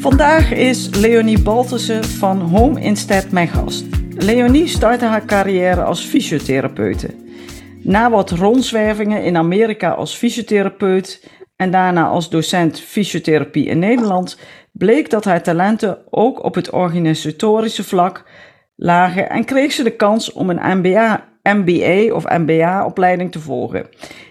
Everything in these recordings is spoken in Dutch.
Vandaag is Leonie Baltussen van Home Instead mijn gast. Leonie startte haar carrière als fysiotherapeute. Na wat rondzwervingen in Amerika als fysiotherapeut en daarna als docent fysiotherapie in Nederland, bleek dat haar talenten ook op het organisatorische vlak lagen en kreeg ze de kans om een MBA, MBA of MBA-opleiding te volgen.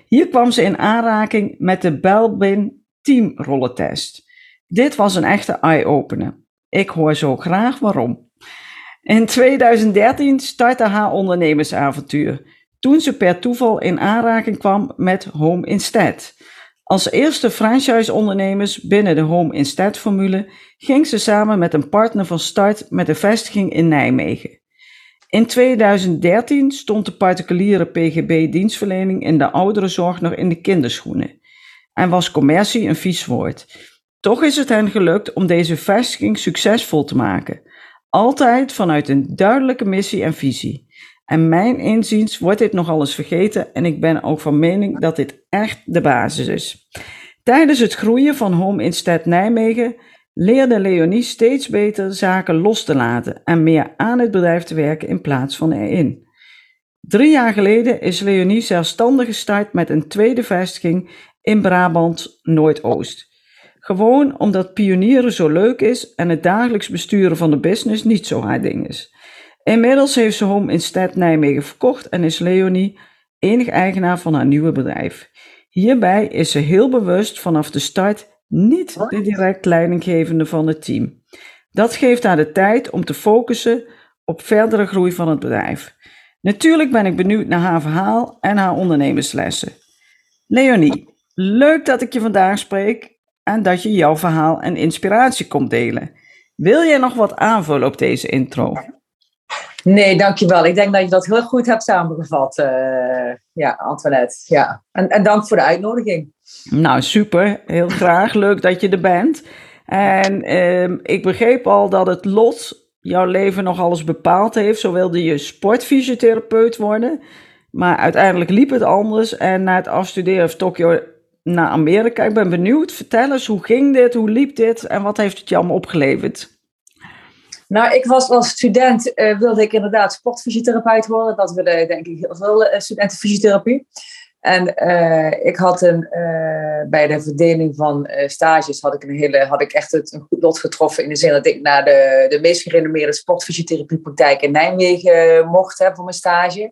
Hier kwam ze in aanraking met de Belbin teamrollentest. Dit was een echte eye-opener. Ik hoor zo graag waarom. In 2013 startte haar ondernemersavontuur, toen ze per toeval in aanraking kwam met Home Instead. Als eerste franchise-ondernemers binnen de Home Instead-formule ging ze samen met een partner van start met een vestiging in Nijmegen. In 2013 stond de particuliere PGB-dienstverlening in de ouderenzorg nog in de kinderschoenen en was commercie een vies woord. Toch is het hen gelukt om deze vestiging succesvol te maken. Altijd vanuit een duidelijke missie en visie. En mijn inziens wordt dit nogal eens vergeten en ik ben ook van mening dat dit echt de basis is. Tijdens het groeien van Home Instead Nijmegen leerde Leonie steeds beter zaken los te laten en meer aan het bedrijf te werken in plaats van erin. Drie jaar geleden is Leonie zelfstandig gestart met een tweede vestiging in Brabant Noordoost. Gewoon omdat pionieren zo leuk is en het dagelijks besturen van de business niet zo haar ding is. Inmiddels heeft ze Home Instead Nijmegen verkocht en is Leonie enig eigenaar van haar nieuwe bedrijf. Hierbij is ze heel bewust vanaf de start niet de direct leidinggevende van het team. Dat geeft haar de tijd om te focussen op verdere groei van het bedrijf. Natuurlijk ben ik benieuwd naar haar verhaal en haar ondernemerslessen. Leonie, leuk dat ik je vandaag spreek en dat je jouw verhaal en inspiratie komt delen. Wil jij nog wat aanvullen op deze intro? Nee, dankjewel. Ik denk dat je dat heel goed hebt samengevat, uh, ja, Antoinette. Ja. En, en dank voor de uitnodiging. Nou, super. Heel graag. Leuk dat je er bent. En uh, ik begreep al dat het lot jouw leven nog alles bepaald heeft. Zo wilde je sportfysiotherapeut worden. Maar uiteindelijk liep het anders. En na het afstuderen heeft Tokio naar Amerika. Ik ben benieuwd. Vertel eens, hoe ging dit? Hoe liep dit? En wat heeft het je allemaal opgeleverd? Nou, ik was als student, uh, wilde ik inderdaad sportfysiotherapeut worden. Dat willen denk ik heel veel uh, studenten fysiotherapie. En uh, ik had een, bij de verdeling van stages had ik, een hele, had ik echt het, een goed lot getroffen. In de zin dat ik naar de, de meest gerenommeerde sportfysiotherapiepraktijk in Nijmegen mocht hè, voor mijn stage.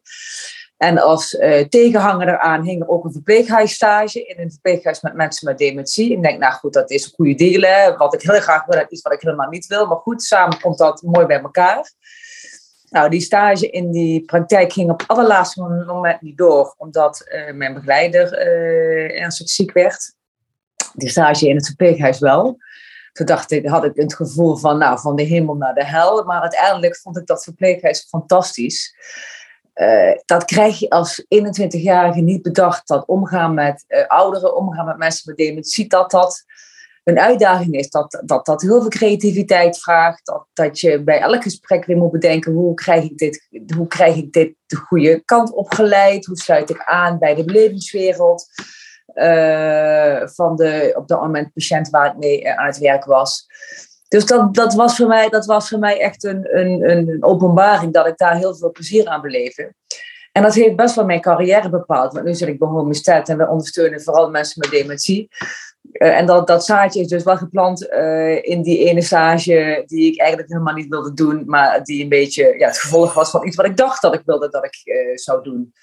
En als uh, tegenhanger eraan hing ook een verpleeghuisstage in een verpleeghuis met mensen met dementie. Ik denk, nou goed, dat is een goede deal. Wat ik heel graag wil, dat is wat ik helemaal niet wil. Maar goed, samen komt dat mooi bij elkaar. Nou, die stage in die praktijk ging op allerlaatste moment niet door, omdat uh, mijn begeleider uh, ernstig ziek werd. Die stage in het verpleeghuis wel. Toen dacht ik, had ik het gevoel van, nou, van de hemel naar de hel. Maar uiteindelijk vond ik dat verpleeghuis fantastisch. Uh, dat krijg je als 21-jarige niet bedacht. Dat omgaan met uh, ouderen, omgaan met mensen met dementie, dat dat een uitdaging is. Dat, dat dat heel veel creativiteit vraagt. Dat, dat je bij elk gesprek weer moet bedenken: hoe krijg ik dit, hoe krijg ik dit de goede kant opgeleid? Hoe sluit ik aan bij de belevingswereld? Uh, van de op dat moment patiënt waar ik mee aan het werk was. Dus dat, dat, was voor mij, dat was voor mij echt een, een, een openbaring dat ik daar heel veel plezier aan beleefde. En dat heeft best wel mijn carrière bepaald. Want nu zit ik bij Home Instead en we ondersteunen vooral mensen met dementie. Uh, en dat, dat zaadje is dus wel geplant uh, in die ene stage die ik eigenlijk helemaal niet wilde doen. Maar die een beetje ja, het gevolg was van iets wat ik dacht dat ik wilde dat ik uh, zou doen.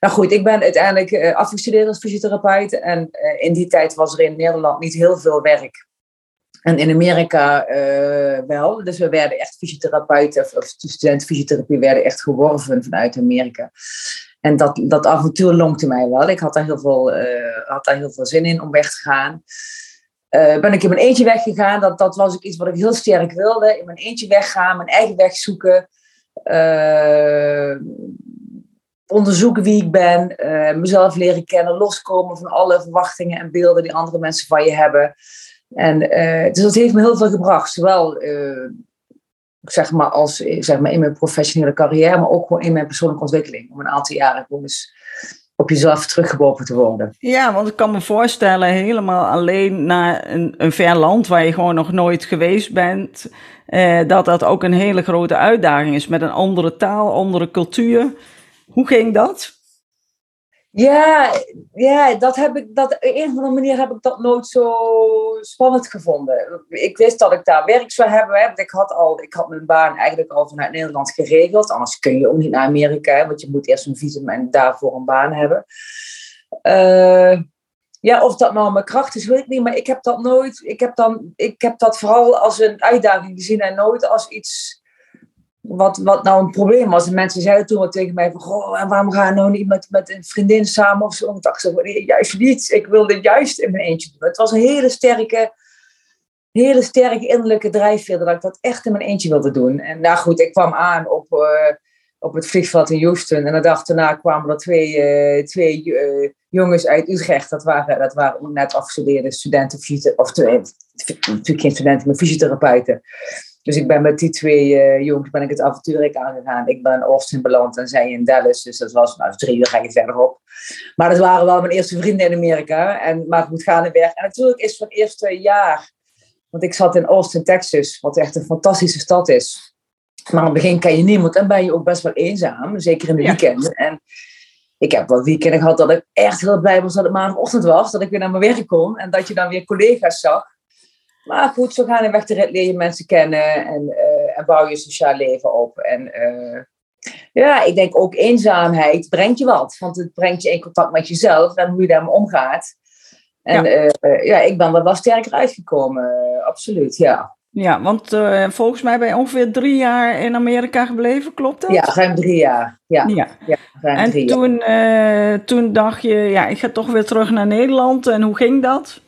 Nou goed, ik ben uiteindelijk afgestudeerd als fysiotherapeut. En in die tijd was er in Nederland niet heel veel werk en in Amerika uh, wel. Dus we werden echt fysiotherapeuten, of, studenten fysiotherapie werden echt geworven vanuit Amerika. En dat, dat avontuur lonkte mij wel. Ik had daar heel veel, uh, had daar heel veel zin in om weg te gaan. ben ik in mijn eentje weggegaan. Dat, dat was ook iets wat ik heel sterk wilde. In mijn eentje weggaan, mijn eigen weg zoeken. onderzoeken wie ik ben. mezelf leren kennen. Loskomen van alle verwachtingen en beelden die andere mensen van je hebben. En, dus dat heeft me heel veel gebracht. Zowel zeg maar, als, zeg maar in mijn professionele carrière, maar ook gewoon in mijn persoonlijke ontwikkeling. Om een aantal jaren gewoon eens op jezelf teruggeworpen te worden. Ja, want ik kan me voorstellen, helemaal alleen naar een, een ver land waar je gewoon nog nooit geweest bent, eh, dat dat ook een hele grote uitdaging is met een andere taal, andere cultuur. Hoe ging dat? Ja, ja dat heb ik, dat, op een of andere manier heb ik dat nooit zo spannend gevonden. Ik wist dat ik daar werk zou hebben. Hè, want ik had, al, ik had mijn baan eigenlijk al vanuit Nederland geregeld. Anders kun je ook niet naar Amerika, want je moet eerst een visum en daarvoor een baan hebben. Uh, ja, of dat nou mijn kracht is, weet ik niet. Maar ik heb dat nooit. Ik heb, dan, ik heb dat vooral als een uitdaging gezien en nooit als iets wat, wat nou een probleem was. En mensen zeiden toen wat tegen mij van, goh, en waarom ga je nou niet met, met een vriendin samen of zo? ik dacht zo, juist niet. Ik wilde dit juist in mijn eentje doen. Het was een hele sterke, hele sterke innerlijke drijfveer dat ik dat echt in mijn eentje wilde doen. En nou goed, ik kwam aan op, uh, op het vliegveld in Houston. En de dag daarna kwamen er twee, uh, twee uh, jongens uit Utrecht. Dat waren, dat waren net afgestudeerde studenten, of twee, natuurlijk geen studenten, maar fysiotherapeuten. Dus ik ben met die twee uh, jongens ben ik het avontuur aangegaan. Ik ben in Austin beland en zij in Dallas. Dus dat was nou, drie uur verder verderop. Maar dat waren wel mijn eerste vrienden in Amerika. En, maar het moet gaan en weg. En natuurlijk is het eerste jaar. Want ik zat in Austin, Texas. Wat echt een fantastische stad is. Maar in het begin ken je niemand. En ben je ook best wel eenzaam. Zeker in de weekenden. En ik heb wel weekenden gehad dat ik echt heel blij was dat het maandagochtend was. Dat ik weer naar mijn werk kon. En dat je dan weer collega's zag. Maar goed, zo gaan in weg leer je mensen kennen en, uh, en bouw je sociaal leven op. En uh, ja, ik denk ook eenzaamheid brengt je wat. Want het brengt je in contact met jezelf en hoe je daarmee omgaat. En ja, uh, ja ik ben er wel sterker uitgekomen, absoluut, ja. Ja, want volgens mij ben je ongeveer drie jaar in Amerika gebleven, klopt dat? Ja, ruim drie jaar. Ja, ja. ja en toen, jaar. toen dacht je, ja, ik ga toch weer terug naar Nederland. En hoe ging dat?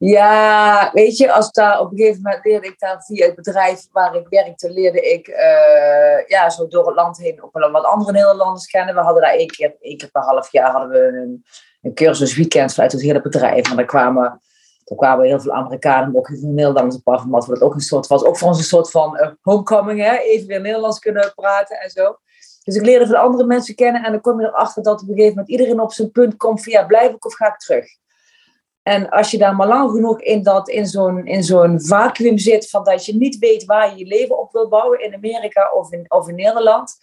Ja, weet je, als daar op een gegeven moment leerde ik daar via het bedrijf waar ik werkte, leerde ik uh, ja, zo door het land heen ook wel wat andere Nederlanders kennen. We hadden daar één keer, één keer per half jaar hadden we een, een cursus weekend vanuit het hele bedrijf. En daar kwamen, daar kwamen heel veel Amerikanen, maar ook heel veel Nederlanders op af. Omdat dat ook een soort was, ook voor ons een soort van uh, homecoming, hè? even weer Nederlands kunnen praten en zo. Dus ik leerde veel andere mensen kennen en dan kom je erachter dat op een gegeven moment iedereen op zijn punt komt ja, blijf ik of ga ik terug? En als je daar maar lang genoeg in, dat, in zo'n, in zo'n vacuüm zit, van dat je niet weet waar je je leven op wil bouwen in Amerika of in, of in Nederland,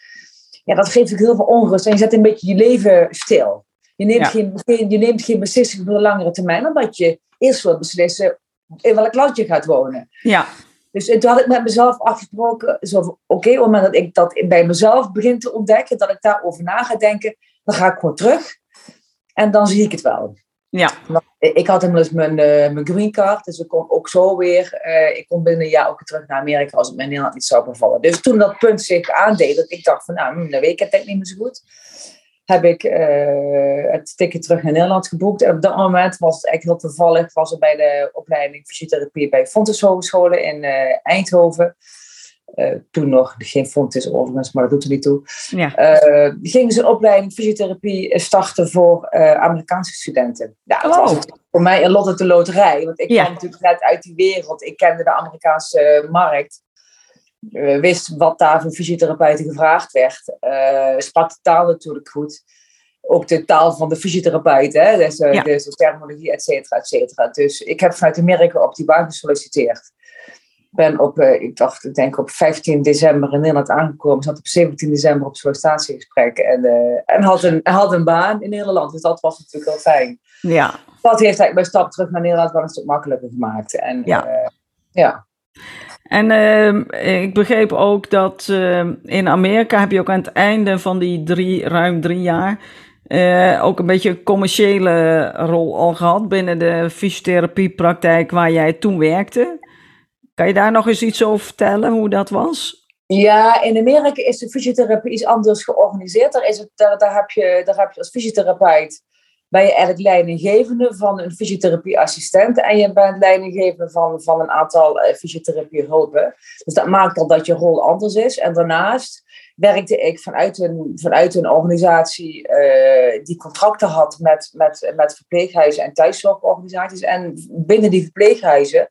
ja, dat geeft ook heel veel onrust. En je zet een beetje je leven stil. Je neemt, geen, je neemt geen beslissing voor de langere termijn, omdat je eerst wil beslissen in welk land je gaat wonen. Ja. Dus toen had ik met mezelf afgesproken, zo oké, okay, op het moment dat ik dat bij mezelf begin te ontdekken, dat ik daarover na ga denken, dan ga ik gewoon terug. En dan zie ik het wel. Ja. Ik had inmiddels mijn, uh, mijn green card, dus ik kon ook zo weer, uh, ik kon binnen een jaar ook terug naar Amerika als het me in Nederland niet zou bevallen. Dus toen dat punt zich aandeed, dat ik dacht van nou, hm, dan weet het niet meer zo goed, heb ik uh, het ticket terug naar Nederland geboekt. En op dat moment was het eigenlijk heel toevallig, was er bij de opleiding fysiotherapie bij Fontes Hogescholen in Eindhoven. Uh, toen nog geen is overigens, maar dat doet er niet toe. Ja. Uh, gingen ze een opleiding fysiotherapie starten voor uh, Amerikaanse studenten. Ja, dat was voor mij een lot uit de loterij. Want ik kwam natuurlijk net uit die wereld. Ik kende de Amerikaanse markt. wist wat daar voor fysiotherapeuten gevraagd werd. sprak de taal natuurlijk goed. Ook de taal van de fysiotherapeut, hè? Dus, ja. dus de terminologie, et cetera, et cetera. Dus ik heb vanuit Amerika op die baan gesolliciteerd ben op, uh, ik dacht, ik denk op 15 december in Nederland aangekomen. Zat op 17 december op sollicitatiegesprek en, uh, en had, een, had een baan in Nederland. Dus dat was natuurlijk heel fijn. Ja. Dat heeft eigenlijk mijn stap terug naar Nederland wel een stuk makkelijker gemaakt. En, ja. Uh, ja. En ik begreep ook dat in Amerika heb je ook aan het einde van die drie, ruim drie jaar ook een beetje een commerciële rol al gehad binnen de fysiotherapiepraktijk waar jij toen werkte. Kan je daar nog eens iets over vertellen, hoe dat was? Ja, in Amerika is de fysiotherapie iets anders georganiseerd. Daar, is het, daar, daar, heb, je, daar heb je als fysiotherapeut ben je eigenlijk leidinggevende van een fysiotherapieassistent en je bent leidinggevende van, van een aantal uh, fysiotherapiehulpen. Dus dat maakt al dat je rol anders is. En daarnaast werkte ik vanuit een, vanuit een organisatie uh, die contracten had met, met, met verpleeghuizen en thuiszorgorganisaties. En binnen die verpleeghuizen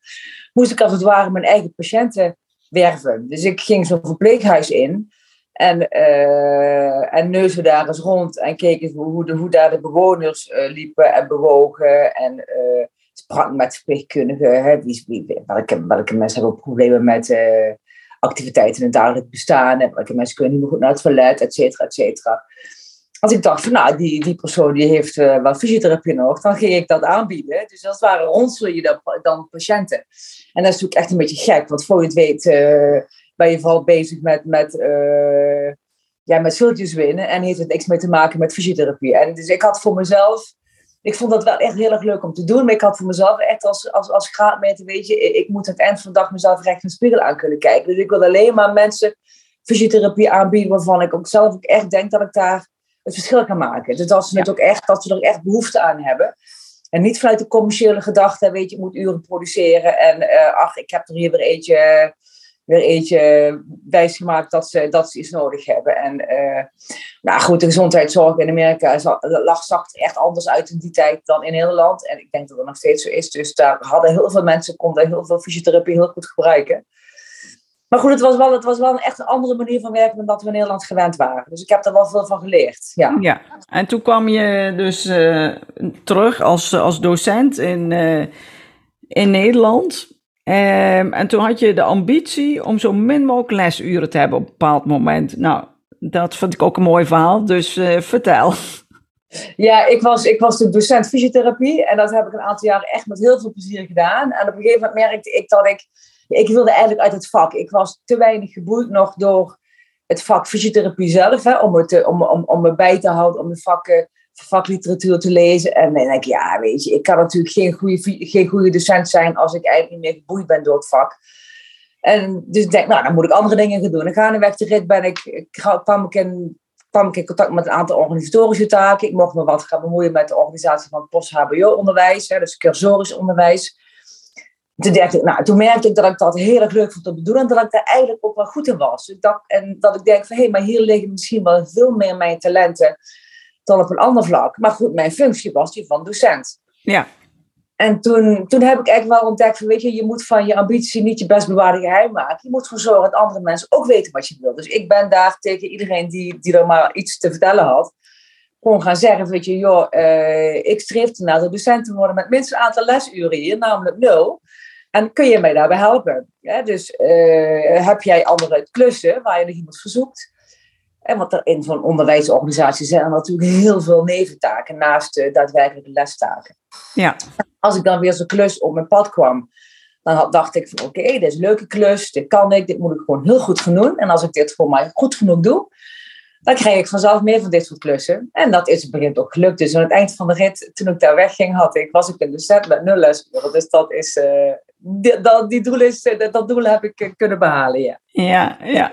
moest ik als het ware mijn eigen patiënten werven. Dus ik ging zo'n verpleeghuis in. En, uh, en neuzen daar eens rond en keken hoe, hoe daar de bewoners uh, liepen en bewogen. En sprak met verpleegkundigen. Hè, wie, welke, welke mensen hebben problemen met activiteiten in het dagelijks bestaan. En welke mensen kunnen niet meer goed naar het toilet, et cetera, et cetera. Als ik dacht van nou, die, die persoon die heeft wel fysiotherapie nodig, dan ging ik dat aanbieden. Dus als het ware ronsel je dan, dan patiënten. En dat is natuurlijk echt een beetje gek, want voor je het weet ben je vooral bezig met, met, uh, ja, met winnen. En heeft het niks mee te maken met fysiotherapie. En dus ik had voor mezelf, ik vond dat wel echt heel erg leuk om te doen. Maar ik had voor mezelf echt als, als, als graadmeter, weet je, ik moet aan het eind van de dag mezelf recht in de spiegel aan kunnen kijken. Dus ik wil alleen maar mensen fysiotherapie aanbieden waarvan ik ook zelf ook echt denk dat ik daar het verschil kan maken. Dus dat ze, het ook echt, dat ze er echt behoefte aan hebben. En niet vanuit de commerciële gedachte, weet je, ik moet uren produceren. En uh, ach, ik heb er hier weer eentje weer eentje wijsgemaakt dat ze, dat ze iets nodig hebben. En uh, nou goed, de gezondheidszorg in Amerika lag, zag echt anders uit in die tijd dan in Nederland. En ik denk dat dat nog steeds zo is. Dus daar hadden heel veel mensen, konden heel veel fysiotherapie heel goed gebruiken. Maar goed, het was wel, het was wel echt een andere manier van werken dan dat we in Nederland gewend waren. Dus ik heb er wel veel van geleerd. Ja, ja. en toen kwam je dus uh, terug als, als docent in, in Nederland. Um, en toen had je de ambitie om zo min mogelijk lesuren te hebben op een bepaald moment. Nou, dat vond ik ook een mooi verhaal, dus uh, vertel. Ja, ik was, ik was de docent fysiotherapie en dat heb ik een aantal jaren echt met heel veel plezier gedaan. En op een gegeven moment merkte ik dat ik, ik wilde eigenlijk uit het vak. Ik was te weinig geboeid nog door het vak fysiotherapie zelf, hè, om, het, om, om, om me bij te houden, om de vakken vakliteratuur te lezen. En dan denk ik, ja, weet je, ik kan natuurlijk geen goede, geen goede docent zijn als ik eigenlijk niet meer geboeid ben door het vak. En dus ik denk, nou, dan moet ik andere dingen gaan doen. En gaandeweg de rit ben ik, kwam ik in kwam ik in contact met een aantal organisatorische taken. Ik mocht me wat gaan bemoeien met de organisatie van post-HBO-onderwijs, dus cursorisch onderwijs. Toen, dacht ik, nou, toen merkte ik dat ik dat heel erg leuk vond te doen en dat ik daar eigenlijk ook wel goed in was. Ik dacht, en dat ik denk van, hé, hey, maar hier liggen misschien wel veel meer mijn talenten dan op een ander vlak. Maar goed, mijn functie was die van docent. Ja. En toen, toen heb ik eigenlijk wel ontdekt van, weet je, je moet van je ambitie niet je best bewaarde geheim maken. Je moet gewoon zorgen dat andere mensen ook weten wat je wil. Dus ik ben daar tegen iedereen die, die er maar iets te vertellen had, gewoon gaan zeggen, weet je, joh, uh, ik streef ernaar de docent te worden met minstens een aantal lesuren hier, namelijk nul. En kun je mij daarbij helpen? Ja, dus uh, heb jij andere klussen waar je nog iemand verzoekt? En want er in zo'n onderwijsorganisatie zijn er natuurlijk heel veel neventaken naast de daadwerkelijke lestaken. Ja. Als ik dan weer zo'n klus op mijn pad kwam, dan dacht ik van oké, dit is een leuke klus, dit kan ik, dit moet ik gewoon heel goed gaan doen. En als ik dit voor mij goed genoeg doe, dan krijg ik vanzelf meer van dit soort klussen. En dat is op begin ook gelukt. Dus aan het eind van de rit, toen ik daar wegging, had ik, was ik in de set met nul lesuren. Dus dat is, uh, die, dat, die doel is, uh, dat doel heb ik uh, kunnen behalen, ja. Ja, ja.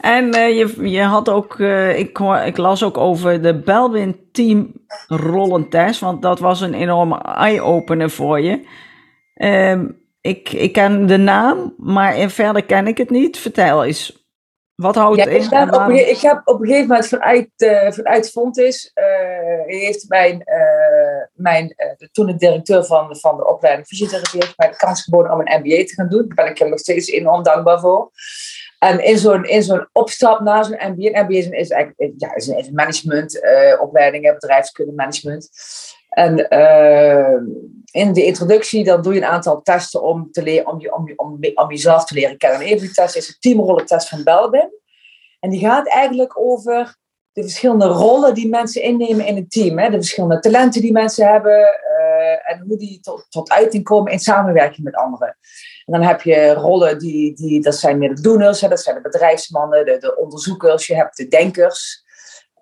En uh, je, je had ook, uh, ik, ik las ook over de Belwin Team rollentest, want dat was een enorme eye-opener voor je. Um, ik, ik ken de naam, maar verder ken ik het niet. Vertel eens. Wat houdt het in? Ik heb, op, ik heb op een gegeven moment vanuit, uh, vanuit Fontis, heeft mijn, mijn de, toen de directeur van, van de opleiding fysiotherapie, heeft mij de kans geboden om een MBA te gaan doen. Daar ben ik hem nog steeds enorm dankbaar voor. En in zo'n, in zo'n opstap naar zo'n MBA, MBA is, eigenlijk ja, is een, managementopleiding, uh, bedrijfskunde management. En uh, in de introductie dan doe je een aantal testen om, te leren, om, je, om, om, om jezelf te leren kennen. Een van die testen is de teamrollentest van Belbin. En die gaat eigenlijk over de verschillende rollen die mensen innemen in een team. Hè? De verschillende talenten die mensen hebben uh, en hoe die tot, tot uiting komen in samenwerking met anderen. En dan heb je rollen die, die dat zijn meer de doeners, hè, dat zijn de bedrijfsmannen, de, de onderzoekers, je hebt de denkers.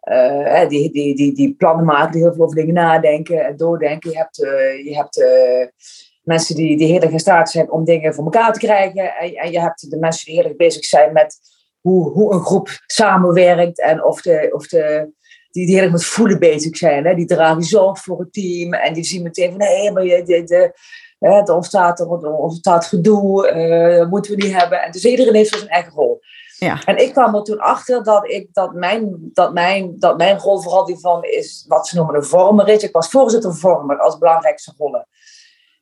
Uh, die, die, die, die plannen maken, die heel veel over dingen nadenken en doordenken. Je hebt, uh, je hebt uh, mensen die, die heel erg in staat zijn om dingen voor elkaar te krijgen. En, en je hebt de mensen die heel erg bezig zijn met hoe, hoe een groep samenwerkt en of de, of de, die, die heel erg met voelen bezig zijn. Hè? Die dragen zorg voor het team en die zien meteen van hé, maar je, de, er ontstaat, er ontstaat gedoe, uh, dat moeten we niet hebben. En dus iedereen heeft zijn eigen rol. Ja. En ik kwam er toen achter dat, ik, dat, mijn, dat, mijn, dat mijn rol vooral die van is wat ze noemen een vormer is. Ik was voorzitter vormer als belangrijkste rol.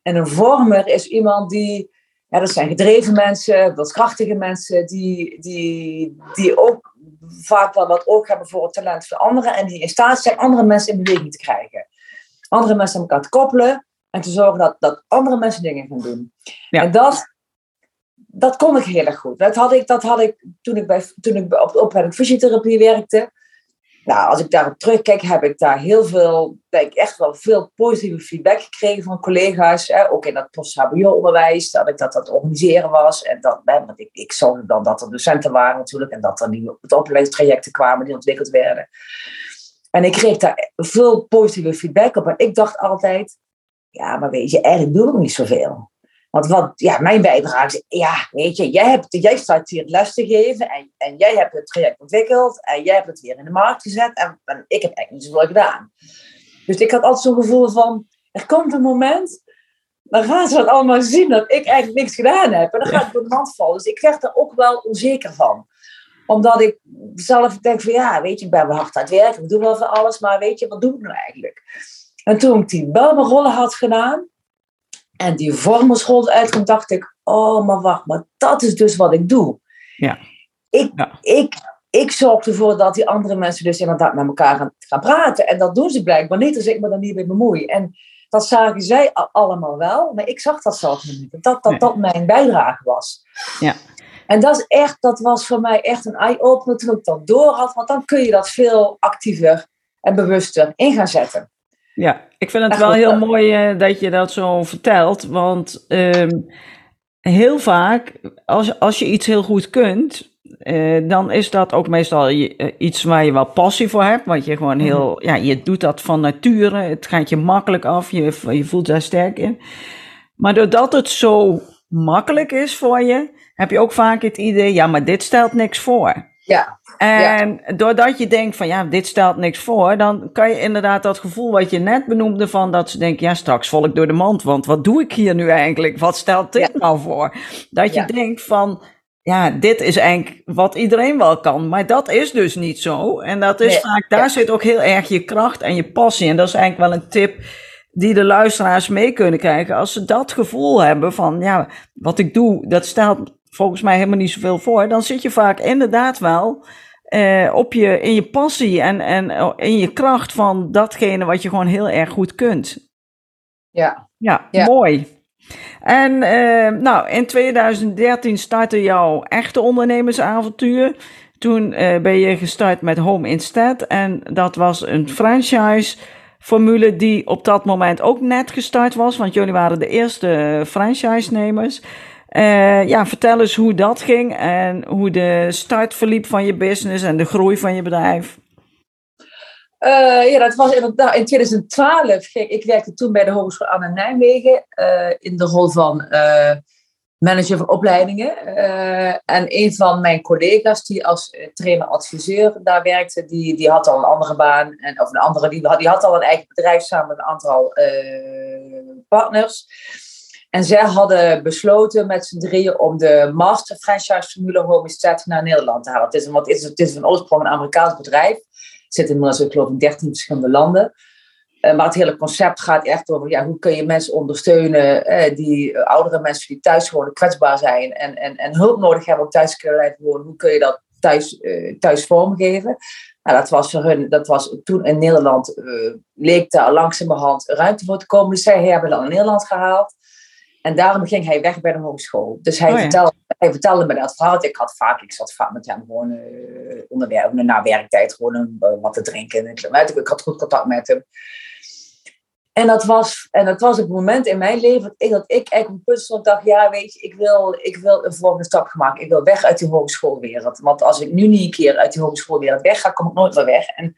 En een vormer is iemand die, ja, dat zijn gedreven mensen, krachtige mensen, die, die, die ook vaak wel wat oog hebben voor het talent van anderen en die in staat zijn andere mensen in beweging te krijgen. Andere mensen aan elkaar te koppelen en te zorgen dat, dat andere mensen dingen gaan doen. Ja. En dat, dat kon ik heel erg goed. Dat had ik, dat had ik toen ik, bij, toen ik op de opleiding fysiotherapie werkte. Nou, als ik daarop terugkijk, heb ik daar heel veel, denk echt wel veel positieve feedback gekregen van collega's. Hè, ook in dat post-HBO-onderwijs, dat ik dat aan het organiseren was. En dat, hè, want ik, ik zag dan dat er docenten waren natuurlijk en dat er nieuwe opleidingstrajecten kwamen die ontwikkeld werden. En ik kreeg daar veel positieve feedback op. En ik dacht altijd, ja, maar weet je, eigenlijk doe ik niet zoveel. Want wat, ja, mijn bijdrage is, ja, weet je, jij, hebt, jij staat hier les te geven en, en jij hebt het traject ontwikkeld en jij hebt het weer in de markt gezet en, ik heb eigenlijk niet zoveel gedaan. Dus ik had altijd zo'n gevoel van, er komt een moment, dan gaan ze dat allemaal zien dat ik eigenlijk niks gedaan heb. En dan gaat het door de hand vallen. Dus ik werd er ook wel onzeker van. Omdat ik zelf denk van, ja, weet je, ik ben wel hard aan het werken, ik doe wel van alles, maar weet je, wat doe ik nou eigenlijk? En toen ik die Belmerollen had gedaan, en die vormelschool uitkwam, dacht ik, oh, maar wacht, maar dat is dus wat ik doe. Ja. Ik, ik, ik zorg ervoor dat die andere mensen dus inderdaad met elkaar gaan, gaan praten. En dat doen ze blijkbaar niet als ik me dan niet mee bemoei. En dat zagen zij allemaal wel, maar ik zag dat zelf niet. Dat dat, dat mijn bijdrage was. Ja. En dat is echt, dat was voor mij echt een eye-opener toen ik dat door had. Want dan kun je dat veel actiever en bewuster in gaan zetten. Ja, ik vind het wel heel mooi uh, dat je dat zo vertelt. Want uh, heel vaak, als, als je iets heel goed kunt, uh, dan is dat ook meestal iets waar je wel passie voor hebt. Want je gewoon heel, mm ja, je doet dat van nature. Het gaat je makkelijk af. Je, je voelt daar sterk in. Maar doordat het zo makkelijk is voor je, heb je ook vaak het idee, ja, maar dit stelt niks voor. Ja. En doordat je denkt van ja, dit stelt niks voor, dan kan je inderdaad dat gevoel wat je net benoemde van dat ze denken, ja, straks val ik door de mand, want wat doe ik hier nu eigenlijk? Wat stelt dit nou voor? Dat je denkt van, ja, dit is eigenlijk wat iedereen wel kan, maar dat is dus niet zo. En dat is vaak, daar zit ook heel erg je kracht en je passie. En dat is eigenlijk wel een tip die de luisteraars mee kunnen krijgen. Als ze dat gevoel hebben van, ja, wat ik doe, dat stelt volgens mij helemaal niet zoveel voor, dan zit je vaak inderdaad wel uh, op je, in je passie en, en oh, in je kracht van datgene wat je gewoon heel erg goed kunt. Ja. Ja, mooi. En uh, nou, in 2013 startte jouw echte ondernemersavontuur. Toen uh, ben je gestart met Home Instead. En dat was een franchise formule die op dat moment ook net gestart was. Want jullie waren de eerste franchise-nemers. Uh, ja, vertel eens hoe dat ging en hoe de start verliep van je business en de groei van je bedrijf. Uh, ja, dat was inderdaad in 2012. Ging, ik werkte toen bij de Hogeschool Anne Nijmegen uh, in de rol van manager van opleidingen. en een van mijn collega's die als trainer-adviseur daar werkte, die, die had al een andere baan. En, of een andere, die, die had al een eigen bedrijf samen met een aantal partners. En zij hadden besloten met z'n drieën om de master franchise formule Homestead naar Nederland te halen. Het is, een, het is, het is van oorsprong een Amerikaans bedrijf. Het zit inmiddels, ik geloof, in 13 verschillende landen. Uh, maar het hele concept gaat echt over ja, hoe kun je mensen ondersteunen, eh, die uh, oudere mensen die thuis gewoon kwetsbaar zijn en, en, en hulp nodig hebben om thuis te kunnen wonen. Hoe kun je dat thuis, thuis vormgeven? Nou, dat was voor hun, dat was toen in Nederland, leek daar langzamerhand ruimte voor te komen. Dus zij hebben dat in Nederland gehaald. En daarom ging hij weg bij de hogeschool. Dus hij, oh vertelde, hij vertelde me dat verhaal. Ik had vaak, ik zat vaak met hem gewoon uh, onder, na werktijd gewoon uh, wat te drinken. Ik, ik had goed contact met hem. En dat was, en dat was het moment in mijn leven dat ik, dat ik eigenlijk op een punt stond dacht, ja weet je, ik wil, ik wil een volgende stap maken. Ik wil weg uit die hogeschoolwereld. Want als ik nu niet een keer uit die hogeschoolwereld weg ga, kom ik nooit meer weg. En,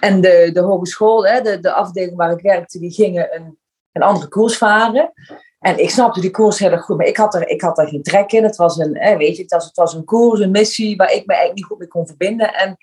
en de, de hogeschool, hè, de, de afdeling waar ik werkte, die gingen een, een andere koers varen. En ik snapte die koers heel erg goed, maar ik had er, ik had er geen trek in. Het was een, eh, weet je, het was, het was een koers, een missie waar ik me eigenlijk niet goed mee kon verbinden. En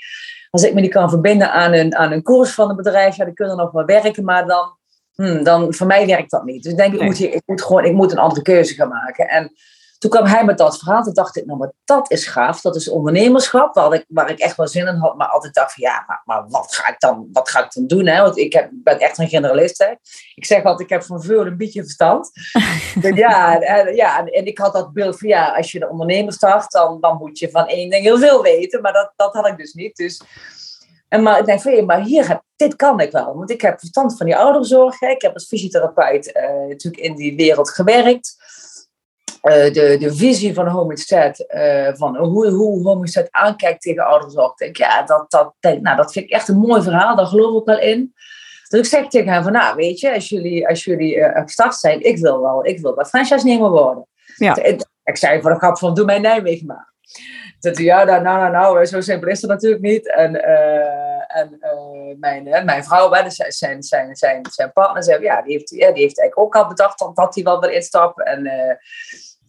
als ik me niet kan verbinden aan een, aan een koers van een bedrijf, ja, dan kunnen nog wel werken, maar dan, hmm, dan voor mij werkt dat niet. Dus ik denk, ik, moet hier, ik moet gewoon ik moet een andere keuze gaan maken. En toen kwam hij met dat verhaal. Toen dacht ik, nou, maar dat is gaaf. Dat is ondernemerschap, waar ik, waar ik echt wel zin in had. Maar altijd dacht van, ja, maar, maar wat, ga ik dan, wat ga ik dan doen? Hè? Want ik heb, ben echt een generalist. Hè? Ik zeg altijd, ik heb van veel een beetje verstand. ja, en, ja, en ik had dat beeld van, ja, als je de ondernemer start, dan, dan moet je van één ding heel veel weten. Maar dat, dat had ik dus niet. Dus... En maar ik denk van, maar hier, dit kan ik wel. Want ik heb verstand van die ouderzorg. Ik heb als fysiotherapeut uh, natuurlijk in die wereld gewerkt. Uh, de, de visie van Homestead, uh, van hoe, hoe Homestead aankijkt tegen ouderzorg. Denk, ja, dat, dat, nou, dat vind ik echt een mooi verhaal, daar geloof ik wel in. Dus ik zeg tegen hem van, nou weet je, als jullie, als jullie uh, gestart zijn, ik wil wel, ik wil wel franchise-nemer worden. Ja. Ik, ik zei voor de grap van, doe mij Nijmegen maar. Dat ja, nou, nou, nou, zo simpel is het natuurlijk niet. En, en mijn, mijn vrouw, zijn, zijn, zijn, zijn partner, zei, ja, die heeft, ja, die heeft eigenlijk ook al bedacht dat, dat hij wel wil instappen. En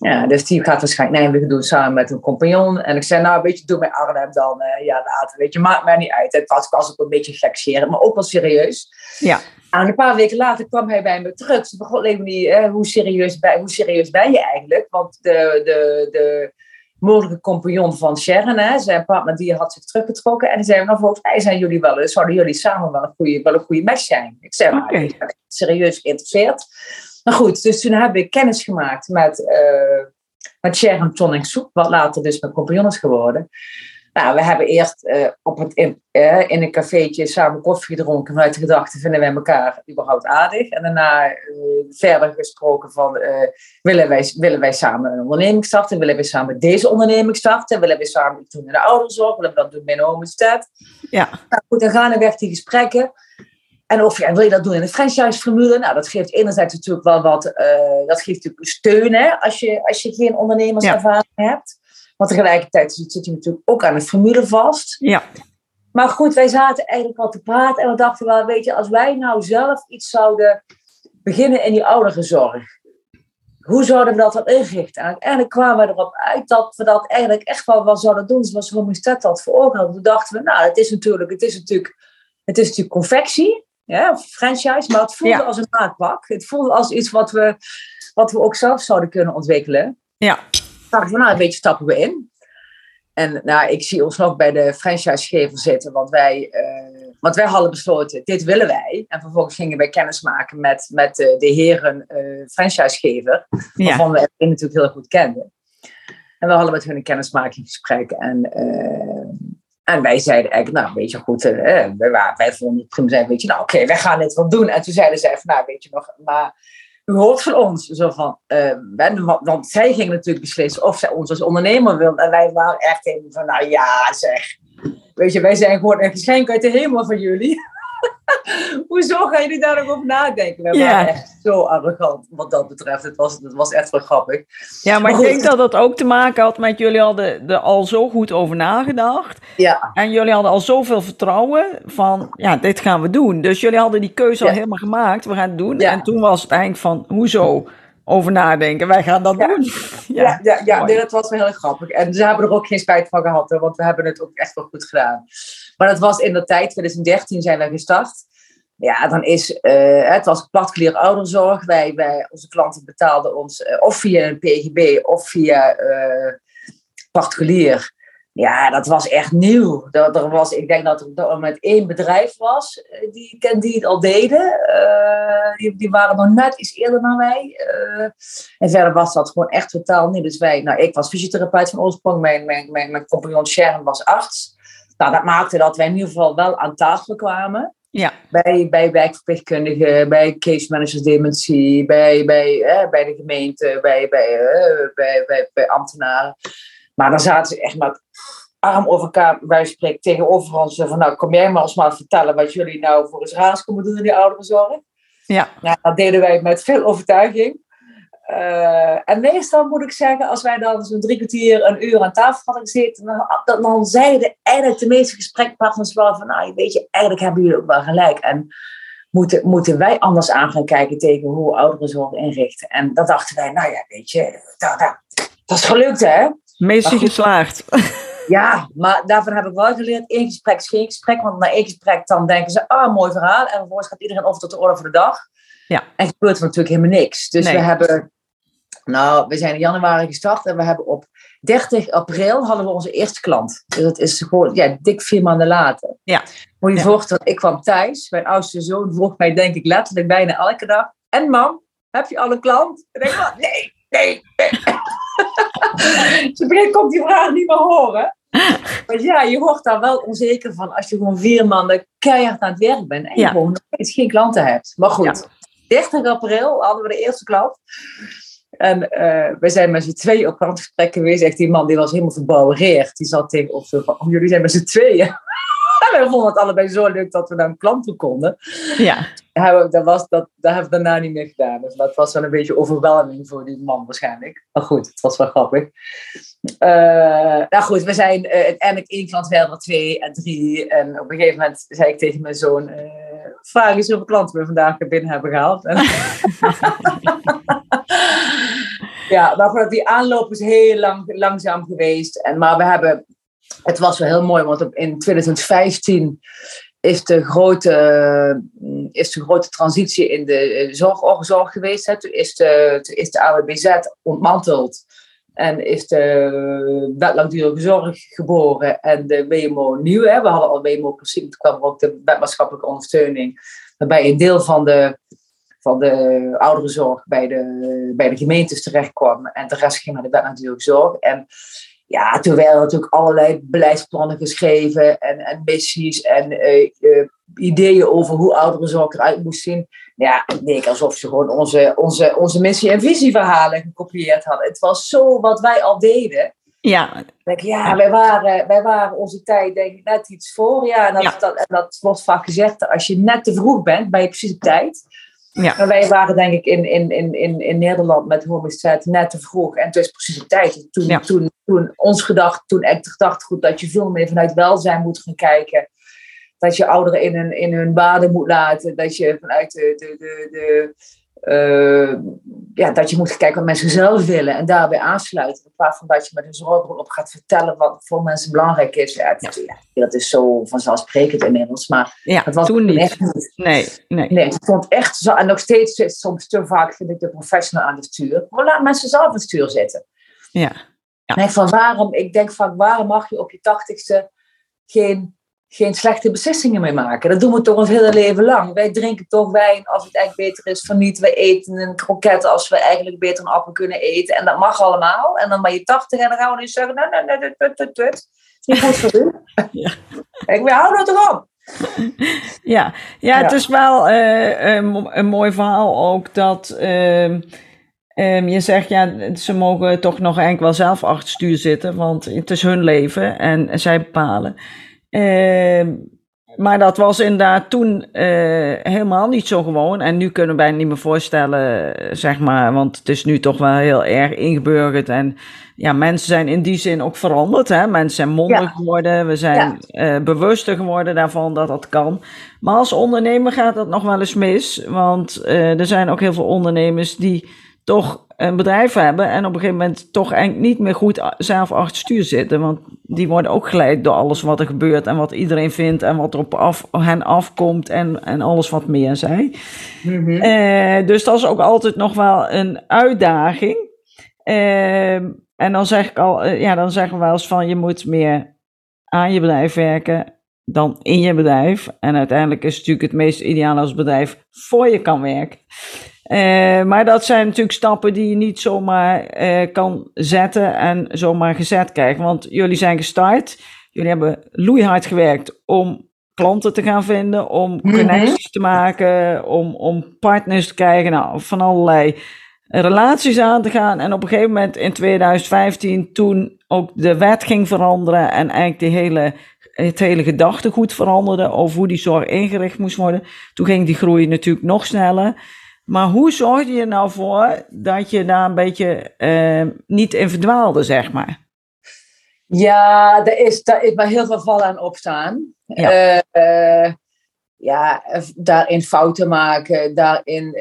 ja, dus die gaat waarschijnlijk Nijmegen doen samen met een compagnon. En ik zei, nou, weet je, doe mij Arnhem dan. Uh, ja, later, weet je, maakt mij niet uit. Het was, was ook een beetje gekscherend, maar ook wel serieus. Ja. En een paar weken later kwam hij bij me terug. Ze begon niet, hoe, serieus ben, hoe serieus ben je eigenlijk? Want de, de, de mogelijke compagnon van Sharon, hè, zijn partner, die had zich teruggetrokken. En die zei, nou, volgens mij zijn jullie wel, zouden jullie samen wel een goede, wel een goede match zijn. Ik zei, nou, ik ben serieus geïnteresseerd. Maar goed, dus toen heb ik kennis gemaakt met, uh, met Sharon Tonic Soep, wat later dus mijn compagnon is geworden. Nou, we hebben eerst uh, op het, in, uh, in een cafeetje samen koffie gedronken vanuit de gedachte, vinden wij elkaar überhaupt aardig? En daarna verder gesproken van, willen, wij, willen wij samen een onderneming starten? Willen wij samen deze onderneming starten? Willen wij samen iets doen in de ouderenzorg? Willen we dat doen bij een stad? Ja. Nou goed, dan gaan er weg die gesprekken. En of ja, wil je dat doen in een franchise-formule? Nou, dat geeft enerzijds natuurlijk wel wat, uh, dat geeft natuurlijk steun hè, als, je, als je geen ondernemerservaring ja. hebt. Maar tegelijkertijd zit je natuurlijk ook aan de formule vast. Ja. Maar goed, wij zaten eigenlijk al te praten en we dachten wel, weet je, als wij nou zelf iets zouden beginnen in die ouderenzorg, hoe zouden we dat dan inrichten? En uiteindelijk kwamen we erop uit dat we dat eigenlijk echt wel wat zouden doen zoals Homestead dat voor ogen had. Toen dachten we, nou, het is natuurlijk, het is natuurlijk, het is natuurlijk confectie ja, franchise, maar het voelde als een maatpak. Het voelde als iets wat we, wat we ook zelf zouden kunnen ontwikkelen. Ja. Dacht van, nou, een beetje stappen we in. En nou, ik zie ons nog bij de franchisegever zitten, want wij, uh, want wij hadden besloten, dit willen wij. En vervolgens gingen wij kennis maken met, met de, de heren uh, franchisegever, waarvan ja. we natuurlijk heel goed kenden. En we hadden met hun een kennismakingsgesprek. En en wij zeiden eigenlijk, nou, weet je goed, uh, wij, wij vonden het prima, weet je, nou oké, wij gaan dit wel doen. En toen zeiden zij van, nou, weet je nog, maar u hoort van ons. Zo van, uh, want zij gingen natuurlijk beslissen of zij ons als ondernemer wilden. En wij waren echt in van, nou ja, zeg. Weet je, wij zijn gewoon een geschenk uit de hemel van jullie. Hoezo gaan jullie daar nog over nadenken? We waren echt zo arrogant wat dat betreft. Het was, het was echt wel grappig. Ja, maar, ik denk dat dat ook te maken had met jullie hadden er al zo goed over nagedacht. Ja. En jullie hadden al zoveel vertrouwen van, ja, dit gaan we doen. Dus jullie hadden die keuze al helemaal gemaakt. We gaan het doen. En toen was het eigenlijk van, hoezo? over nadenken. Wij gaan dat doen. Ja, ja, ja, nee, dat was wel heel grappig. En ze hebben er ook geen spijt van gehad, want we hebben het ook echt wel goed gedaan. Maar dat was in de tijd, 2013 zijn we gestart. Ja, dan is, uh, het was particulier ouderzorg. Wij, wij, onze klanten betaalden ons uh, of via een PGB of via uh, particulier. Ja, dat was echt nieuw. Er, er was, ik denk dat er met één bedrijf was die, die het al deden. die, die waren nog net iets eerder dan wij. en verder was dat gewoon echt totaal nieuw. Dus wij, nou, ik was fysiotherapeut van oorsprong. Mijn, mijn, mijn, mijn compagnon Sharon was arts. Nou, dat maakte dat wij in ieder geval wel aan tafel kwamen. Ja. Bij, bij wijkverpleegkundigen, bij case managers dementie, bij, bij, eh, bij de gemeente, bij, bij, eh, bij, bij, bij, ambtenaren. Maar dan zaten ze echt met arm over elkaar bij spreken tegenover ons. Van nou, kom jij maar eens maar vertellen wat jullie nou voor eens raars komen doen in die ouderenzorg. Ja. Nou, dat deden wij met veel overtuiging. Uh, en meestal moet ik zeggen, als wij dan zo'n drie kwartier, een uur aan tafel hadden gezeten, dan, dan zeiden eigenlijk de meeste gesprekpartners wel van, nou, weet je, eigenlijk hebben jullie ook wel gelijk. En moeten, moeten wij anders aan gaan kijken tegen hoe ouderenzorg inrichten. En dat dachten wij, nou ja, weet je, dat, dat, dat is gelukt hè. Missie geslaagd. Ja, maar daarvan heb ik wel geleerd, één gesprek is geen gesprek. Want na één gesprek dan denken ze, ah, mooi verhaal. En vervolgens gaat iedereen over tot de orde voor de dag. Ja. En gebeurt er natuurlijk helemaal niks. Dus Nee. we hebben, nou, we zijn in januari gestart en we hebben op 30 april hadden we onze eerste klant. Dus dat is gewoon, ja, dik vier maanden later. Ja. Moet je Ja. voorstellen, ik kwam thuis. Mijn oudste zoon vroeg mij, denk ik, letterlijk bijna elke dag. En mam, heb je al een klant? En ik dacht, nee, nee, nee. Ze begint komt die vraag niet meer horen. Maar ja, je wordt daar wel onzeker van als je gewoon vier maanden keihard aan het werk bent en je Ja. gewoon nog geen klanten hebt. Maar goed, Ja. 30 april hadden we de eerste klant. En eh, we zijn met z'n tweeën op klantgesprek geweest. Echt, die man die was helemaal verbouwereerd. Die zat tegenover zo van, oh, jullie zijn met z'n tweeën. en wij vonden het allebei zo leuk dat we naar een klant toe konden. Ja, we- Dat, was, dat, dat hebben we daarna niet meer gedaan. Dus dat was wel een beetje overweldiging voor die man waarschijnlijk. Maar goed, het was wel grappig. Eh, nou goed, we zijn eh, uiteindelijk één klant verder, twee en drie. En op een gegeven moment zei ik tegen mijn zoon... vraag eens hoeveel klanten we vandaag binnen hebben gehaald. Ja, maar die aanloop is heel lang, langzaam geweest. En, maar we hebben... Het was wel heel mooi, want in 2015 is de grote, eh, is de grote transitie in de eh, zorg, zorg geweest. Hè. Toen, is de, is de AWBZ ontmanteld. En is de wet langdurige zorg geboren en de WMO nieuw. Hè. We hadden al WMO principe, toen kwam er ook de wet maatschappelijke ondersteuning. Waarbij een deel van de, van de ouderenzorg bij de, bij de gemeentes terecht kwam. En de rest ging naar de wet zorg. En ja, toen werden natuurlijk allerlei beleidsplannen geschreven en, en missies en eh, eh, ideeën over hoe ouderenzorg eruit moest zien. Ja, het leek alsof ze gewoon onze, onze, onze missie- en visieverhalen gekopieerd hadden. Het was zo wat wij al deden. ja, Ik Denk, ja, wij waren, wij waren onze tijd denk ik net iets voor. Ja, en dat, Ja. dat, en dat wordt vaak gezegd, als je net te vroeg bent, ben je precies op tijd. Ja, Maar wij waren denk ik in, in, in, in, in Nederland met homicide net te vroeg. En het is precies op tijd. Toen, Ja. toen, toen ons gedacht, toen echt gedacht goed dat je veel meer vanuit welzijn moet gaan kijken. Dat je ouderen in hun, in hun waarde moet laten. Dat je vanuit de, de, de, de eh, ja, dat je moet kijken wat mensen zelf willen en daarbij aansluiten. In plaats van dat je met een zorgbril op gaat vertellen wat voor mensen belangrijk is. Ja, het- ja, dat is zo vanzelfsprekend inmiddels. Maar ja, het was toen niet. echt niet. Nee, nee. Nee, het stond echt zo. En nog steeds zit soms te vaak, vind ik, de professional aan het stuur. Maar laat mensen zelf aan het stuur zitten. Ja, Ja. Van waarom, ik denk van waarom mag je op je tachtigste geen, geen slechte beslissingen meer maken? Dat doen we toch ons hele leven lang. Wij drinken toch wijn als het echt beter is van niet. Wij eten een kroket als we eigenlijk beter een appel kunnen eten. En dat mag allemaal. En dan ben je tachtig en dan gaan we nu zeggen, nee, nee, nee, dit, dit, dit, dit. is niet goed voor u. Ja. Ik we houden het erop. Ja, ja, het Ja. is wel eh, een, een mooi verhaal ook dat ehm, ehm, je zegt, ja, ze mogen toch nog eigenlijk wel zelf achter het stuur zitten, want het is hun leven en zij bepalen. Ehm, maar dat was inderdaad toen eh, helemaal niet zo gewoon. En nu kunnen wij niet meer voorstellen, zeg maar, want het is nu toch wel heel erg ingeburgerd. En ja, mensen zijn in die zin ook veranderd. Hè? Mensen zijn mondiger Ja. geworden. We zijn eh, bewuster geworden daarvan dat dat kan. Maar als ondernemer gaat dat nog wel eens mis. Want eh, er zijn ook heel veel ondernemers die toch een bedrijf hebben en op een gegeven moment toch eigenlijk niet meer goed zelf achter het stuur zitten. Want die worden ook geleid door alles wat er gebeurt en wat iedereen vindt en wat er op af, hen afkomt en, en alles wat meer zij. Eh, dus dat is ook altijd nog wel een uitdaging. Ehm, en dan zeg ik al, eh, ja, dan zeggen we wel eens van je moet meer aan je bedrijf werken dan in je bedrijf. En uiteindelijk is het natuurlijk het meest ideaal als bedrijf voor je kan werken. Eh, maar dat zijn natuurlijk stappen die je niet zomaar eh, kan zetten en zomaar gezet krijgen. Want jullie zijn gestart, jullie hebben loeihard gewerkt om klanten te gaan vinden, om Mhm. connecties te maken, om, om partners te krijgen, nou, van allerlei relaties aan te gaan. En op een gegeven moment in 2015, toen ook de wet ging veranderen en eigenlijk de hele, het hele gedachtegoed veranderde over hoe die zorg ingericht moest worden, toen ging die groei natuurlijk nog sneller. Maar hoe zorg je er nou voor dat je daar een beetje eh, niet in verdwaalde, zeg maar? Ja, er is, daar is maar heel veel vallen en opstaan. Ja. Eh, eh, ja, daarin fouten maken, daarin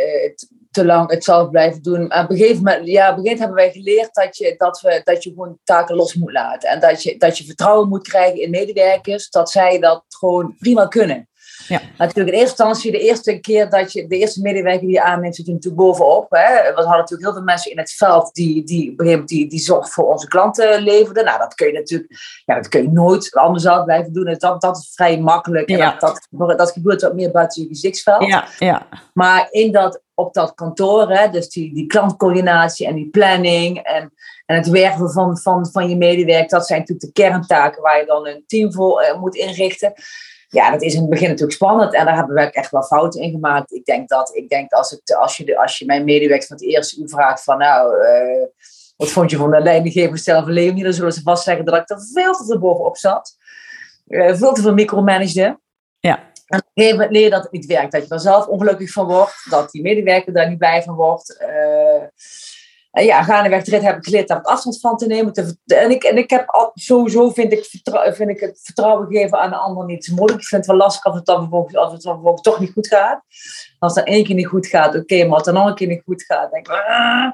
te lang hetzelfde blijven doen. En op een gegeven moment, ja, op een gegeven moment hebben wij geleerd dat je, dat we, dat je gewoon taken los moet laten. En dat je, dat je vertrouwen moet krijgen in medewerkers, dat zij dat gewoon prima kunnen. Ja. Natuurlijk in eerste instantie, de eerste keer dat je de eerste medewerker die je aanneemt, zit je natuurlijk bovenop. Hè. We hadden natuurlijk heel veel mensen in het veld die, die, die, die zorg voor onze klanten leverden. Nou, dat kun je natuurlijk, ja, dat kun je nooit anders zou blijven doen. Dus dat, dat is vrij makkelijk. Ja. dat, dat, dat, gebeurt wat meer buiten je gezichtsveld. Ja, ja. Maar in dat, op dat kantoor, hè, dus die, die klantcoördinatie en die planning en, en het werven van, van, van je medewerker, dat zijn natuurlijk de kerntaken waar je dan een team voor uh, moet inrichten ja, dat is in het begin natuurlijk spannend en daar hebben we echt wel fouten in gemaakt. Ik denk dat, ik denk als, het, als, je, de, als je mijn medewerkers van het eerste uur vraagt van nou, uh, wat vond je van de leidinggever zelf van Leonie, dan zullen ze vast zeggen dat ik er veel te veel bovenop zat. Uh, veel te veel micromanagede. Ja. En op een gegeven moment leer je dat het niet werkt. Dat je er zelf ongelukkig van wordt. Dat die medewerker daar niet blij van wordt. Uh, en ja, gaandeweg de rit heb ik geleerd daar afstand van te nemen. en, ik, en ik heb al, sowieso vind ik, vind ik het vertrouwen geven aan de ander niet zo moeilijk. Ik vind het wel lastig als het dan vervolgens, als het dan vervolgens toch niet goed gaat. Als het dan één keer niet goed gaat, oké, maar als het dan nog een keer niet goed gaat, denk ik, ah.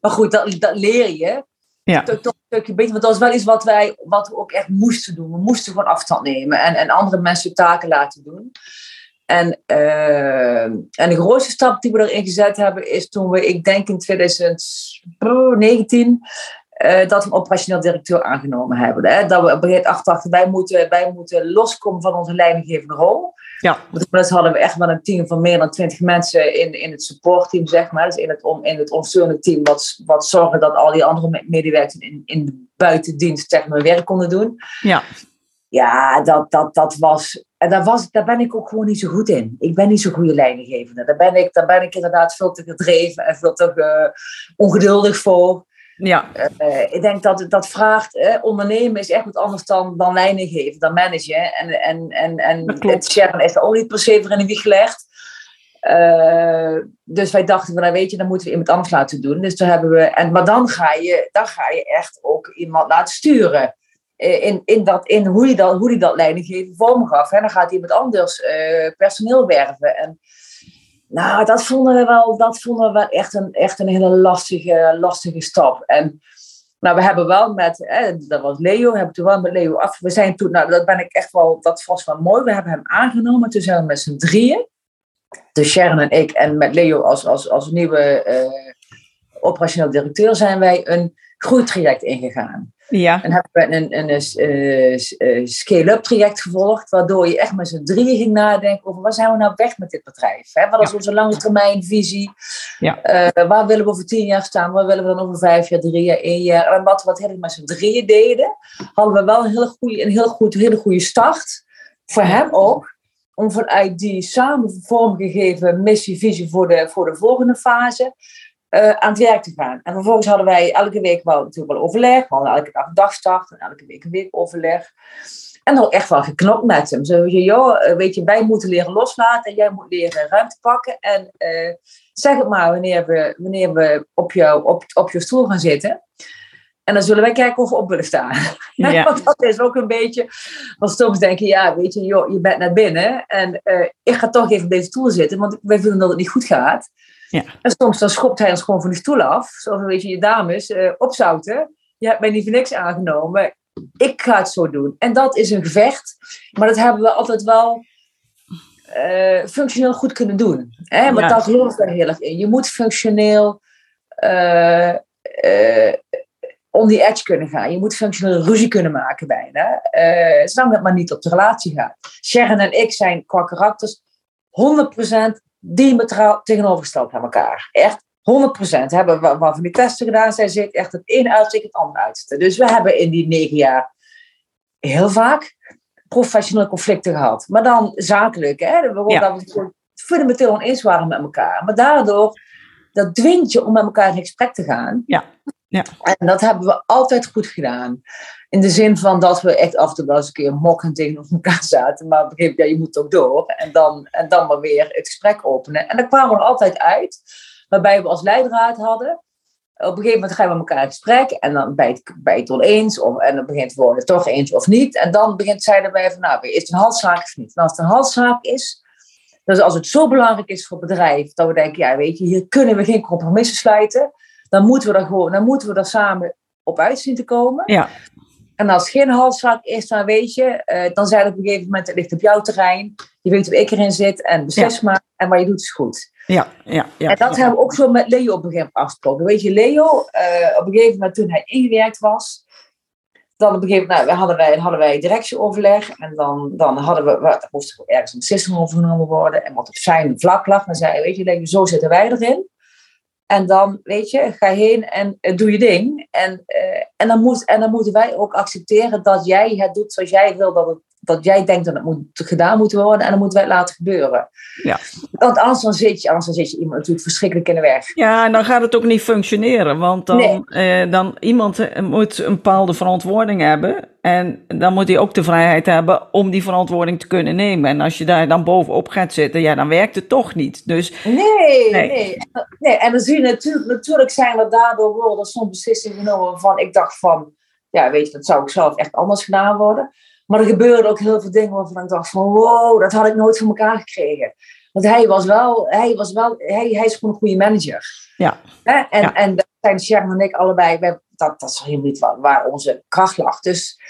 Maar goed, dat, dat leer je. Ja. Toch, toch een stukje beter. Want dat was wel iets wat, wij, wat we ook echt moesten doen. We moesten gewoon afstand nemen en, en andere mensen taken laten doen. En, uh, en de grootste stap die we erin gezet hebben is toen we, ik denk in 2019, uh, dat we een operationeel directeur aangenomen hebben. Hè? Dat we op een gegeven wij moeten, wij moeten loskomen van onze leidinggevende rol. Ja. Dus hadden we echt wel een team van meer dan 20 mensen in, in het supportteam, zeg maar. Dus in het, om, in het ondersteunende team, wat, wat zorgen dat al die andere medewerkers in, in de buitendienst zeg maar, werk konden doen. Ja. Ja, dat, dat, dat was en daar, was, daar ben ik ook gewoon niet zo goed in. Ik ben niet zo'n goede leidinggevende. Daar ben, ik, daar ben ik inderdaad veel te gedreven en veel te uh, ongeduldig voor. Ja. Uh, ik denk dat dat vraagt, ondernemen is echt wat anders dan, dan leidinggeven, dan managen. En, en, en, en het Sharon is er ook niet per se voor in de wieg gelegd. dus wij dachten, van, nou weet je, dan moeten we iemand anders laten doen. Dus toen hebben we, en, maar dan ga, je, dan ga je echt ook iemand laten sturen. Eh, in, in, dat, in hoe hij dat, hoe die dat leidinggeven vorm gaf. Dan gaat iemand anders uh, personeel werven. En nou, dat vonden we wel, dat vonden we wel echt, een, echt een hele lastige, lastige stap. En nou, we hebben wel met, eh, dat was Leo, hebben toen wel met Leo af. We zijn toen, nou, dat ben ik echt wel, dat was wel mooi. We hebben hem aangenomen. Toen zijn we met z'n drieën. Dus Sharon en ik en met Leo als, als, als nieuwe uh, operationeel directeur zijn wij een groeitraject ingegaan. Ja. En hebben we een, een, een, een scale-up traject gevolgd, waardoor je echt met z'n drieën ging nadenken over waar zijn we nou weg met dit bedrijf? Hè? Wat is onze lange termijn visie? Ja. Uh, waar willen we over tien jaar staan? Waar willen we dan over vijf jaar, drie jaar, één jaar? En wat we wat met z'n drieën deden, hadden we wel een hele goede, een heel goed, hele goede start. Voor hem ook. Om vanuit die samen vormgegeven missie, visie voor de, voor de volgende fase uh, aan het werk te gaan. En vervolgens hadden wij elke week wel natuurlijk wel overleg. We hadden elke dag een dagstart en elke week een weekoverleg. En dan echt wel geknopt met hem. Zo je, joh, weet je, wij moeten leren loslaten. En jij moet leren ruimte pakken. En uh, zeg het maar wanneer we, wanneer we op, jou, op, op je stoel gaan zitten. En dan zullen wij kijken of we op willen staan. Ja. Want dat is ook een beetje. Want soms denk je, ja, weet je, joh, je bent naar binnen. En uh, ik ga toch even op deze stoel zitten. Want wij vinden dat het niet goed gaat. Ja. En soms dan schopt hij ons gewoon van de stoel af. Zo weet je, je dames, uh, opzouten. Je hebt mij niet voor niks aangenomen. Ik ga het zo doen. En dat is een gevecht. Maar dat hebben we altijd wel uh, functioneel goed kunnen doen. Hè? Want ja. daar geloof ik er heel erg in. Je moet functioneel uh, on the edge kunnen gaan. Je moet functioneel ruzie kunnen maken bijna. zolang het maar niet op de relatie gaat. Sharon en ik zijn qua karakters 100% diametraal tegenovergesteld aan elkaar. Echt 100% hebben we van die testen gedaan. Zij zit echt het een uitzicht het ander uitzicht. Dus we hebben in die negen jaar heel vaak professionele conflicten gehad. Maar dan zakelijk. Hè? We ja. dat we fundamenteel oneens waren met elkaar. Maar daardoor, dat dwingt je om met elkaar in gesprek te gaan. Ja. Ja. En dat hebben we altijd goed gedaan. In de zin van dat we echt af en toe wel eens een keer mokken tegenover elkaar zaten. Maar begreep ja, je moet ook door. En dan, en dan maar weer het gesprek openen. En daar kwamen we altijd uit. Waarbij we als leidraad hadden. Op een gegeven moment gaan we met elkaar in gesprek. En dan bij het, bij het eens. Of, en dan begint het worden toch eens of niet. En dan begint zeiden wij van nou, is het een halszaak of niet? En als het een halszaak is, Dus als het zo belangrijk is voor het bedrijf, dat we denken, ja, weet je, hier kunnen we geen compromissen sluiten, dan moeten we er gewoon, dan moeten we er samen op uit zien te komen. Ja. En als het geen halszaak is, dan weet je, uh, dan zijn het op een gegeven moment, het ligt op jouw terrein. Je weet hoe ik erin zit en beslis maar. En wat je doet is goed. Ja, ja, ja. En dat hebben we ook zo met Leo op een gegeven moment afgesproken. Weet je, Leo, uh, op een gegeven moment toen hij ingewerkt was, dan op een gegeven moment nou, hadden, wij, hadden wij directieoverleg. En dan, dan hadden we, wat, moest er ergens een beslissing overgenomen worden. En wat op zijn vlak lag, dan zei weet je, Leo, zo zitten wij erin. En dan, weet je, ga heen en uh, doe je ding. En, uh, en, dan moet, en dan moeten wij ook accepteren dat jij het doet zoals jij wil dat, het, dat jij denkt dat het moet, gedaan moet worden. En dan moeten wij het laten gebeuren. Ja. Want anders dan, zit je, anders dan zit je iemand natuurlijk verschrikkelijk in de weg. Ja, en dan gaat het ook niet functioneren. Want dan, nee. uh, dan iemand moet een bepaalde verantwoording hebben. En dan moet hij ook de vrijheid hebben om die verantwoording te kunnen nemen. En als je daar dan bovenop gaat zitten, ja, dan werkt het toch niet. Dus, nee, nee. nee. nee. En dan zie je natuurlijk, natuurlijk zijn er daardoor worden soms beslissingen genomen waarvan ik dacht van, ja, weet je, dat zou ik zelf echt anders gedaan worden. Maar er gebeurden ook heel veel dingen waarvan ik dacht van, wow, dat had ik nooit voor elkaar gekregen. Want hij was wel, hij was wel, hij, hij is gewoon een goede manager. Ja. En, Ja. en daar zijn Sharon en ik allebei, wij, dat, dat is helemaal niet waar, waar onze kracht lag. Dus,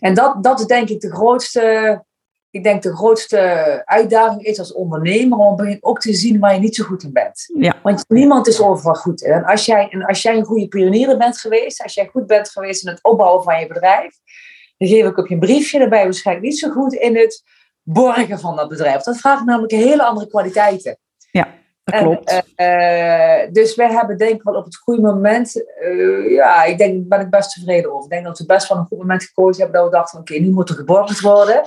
en dat, dat is denk ik de grootste, ik denk de grootste uitdaging is als ondernemer om begin ook te zien waar je niet zo goed in bent. Ja. Want niemand is overal goed in. En als jij, en als jij een goede pionier bent geweest, als jij goed bent geweest in het opbouwen van je bedrijf, dan geef ik op je briefje, dan ben je waarschijnlijk niet zo goed in het borgen van dat bedrijf. Dat vraagt namelijk hele andere kwaliteiten. Dat klopt. eh, eh, dus wij hebben denk ik wel op het goede moment, eh, ja, ik denk, ben ik best tevreden over. Ik denk dat we best wel een goed moment gekozen hebben, dat we dachten, oké, nu moet er geborgd worden.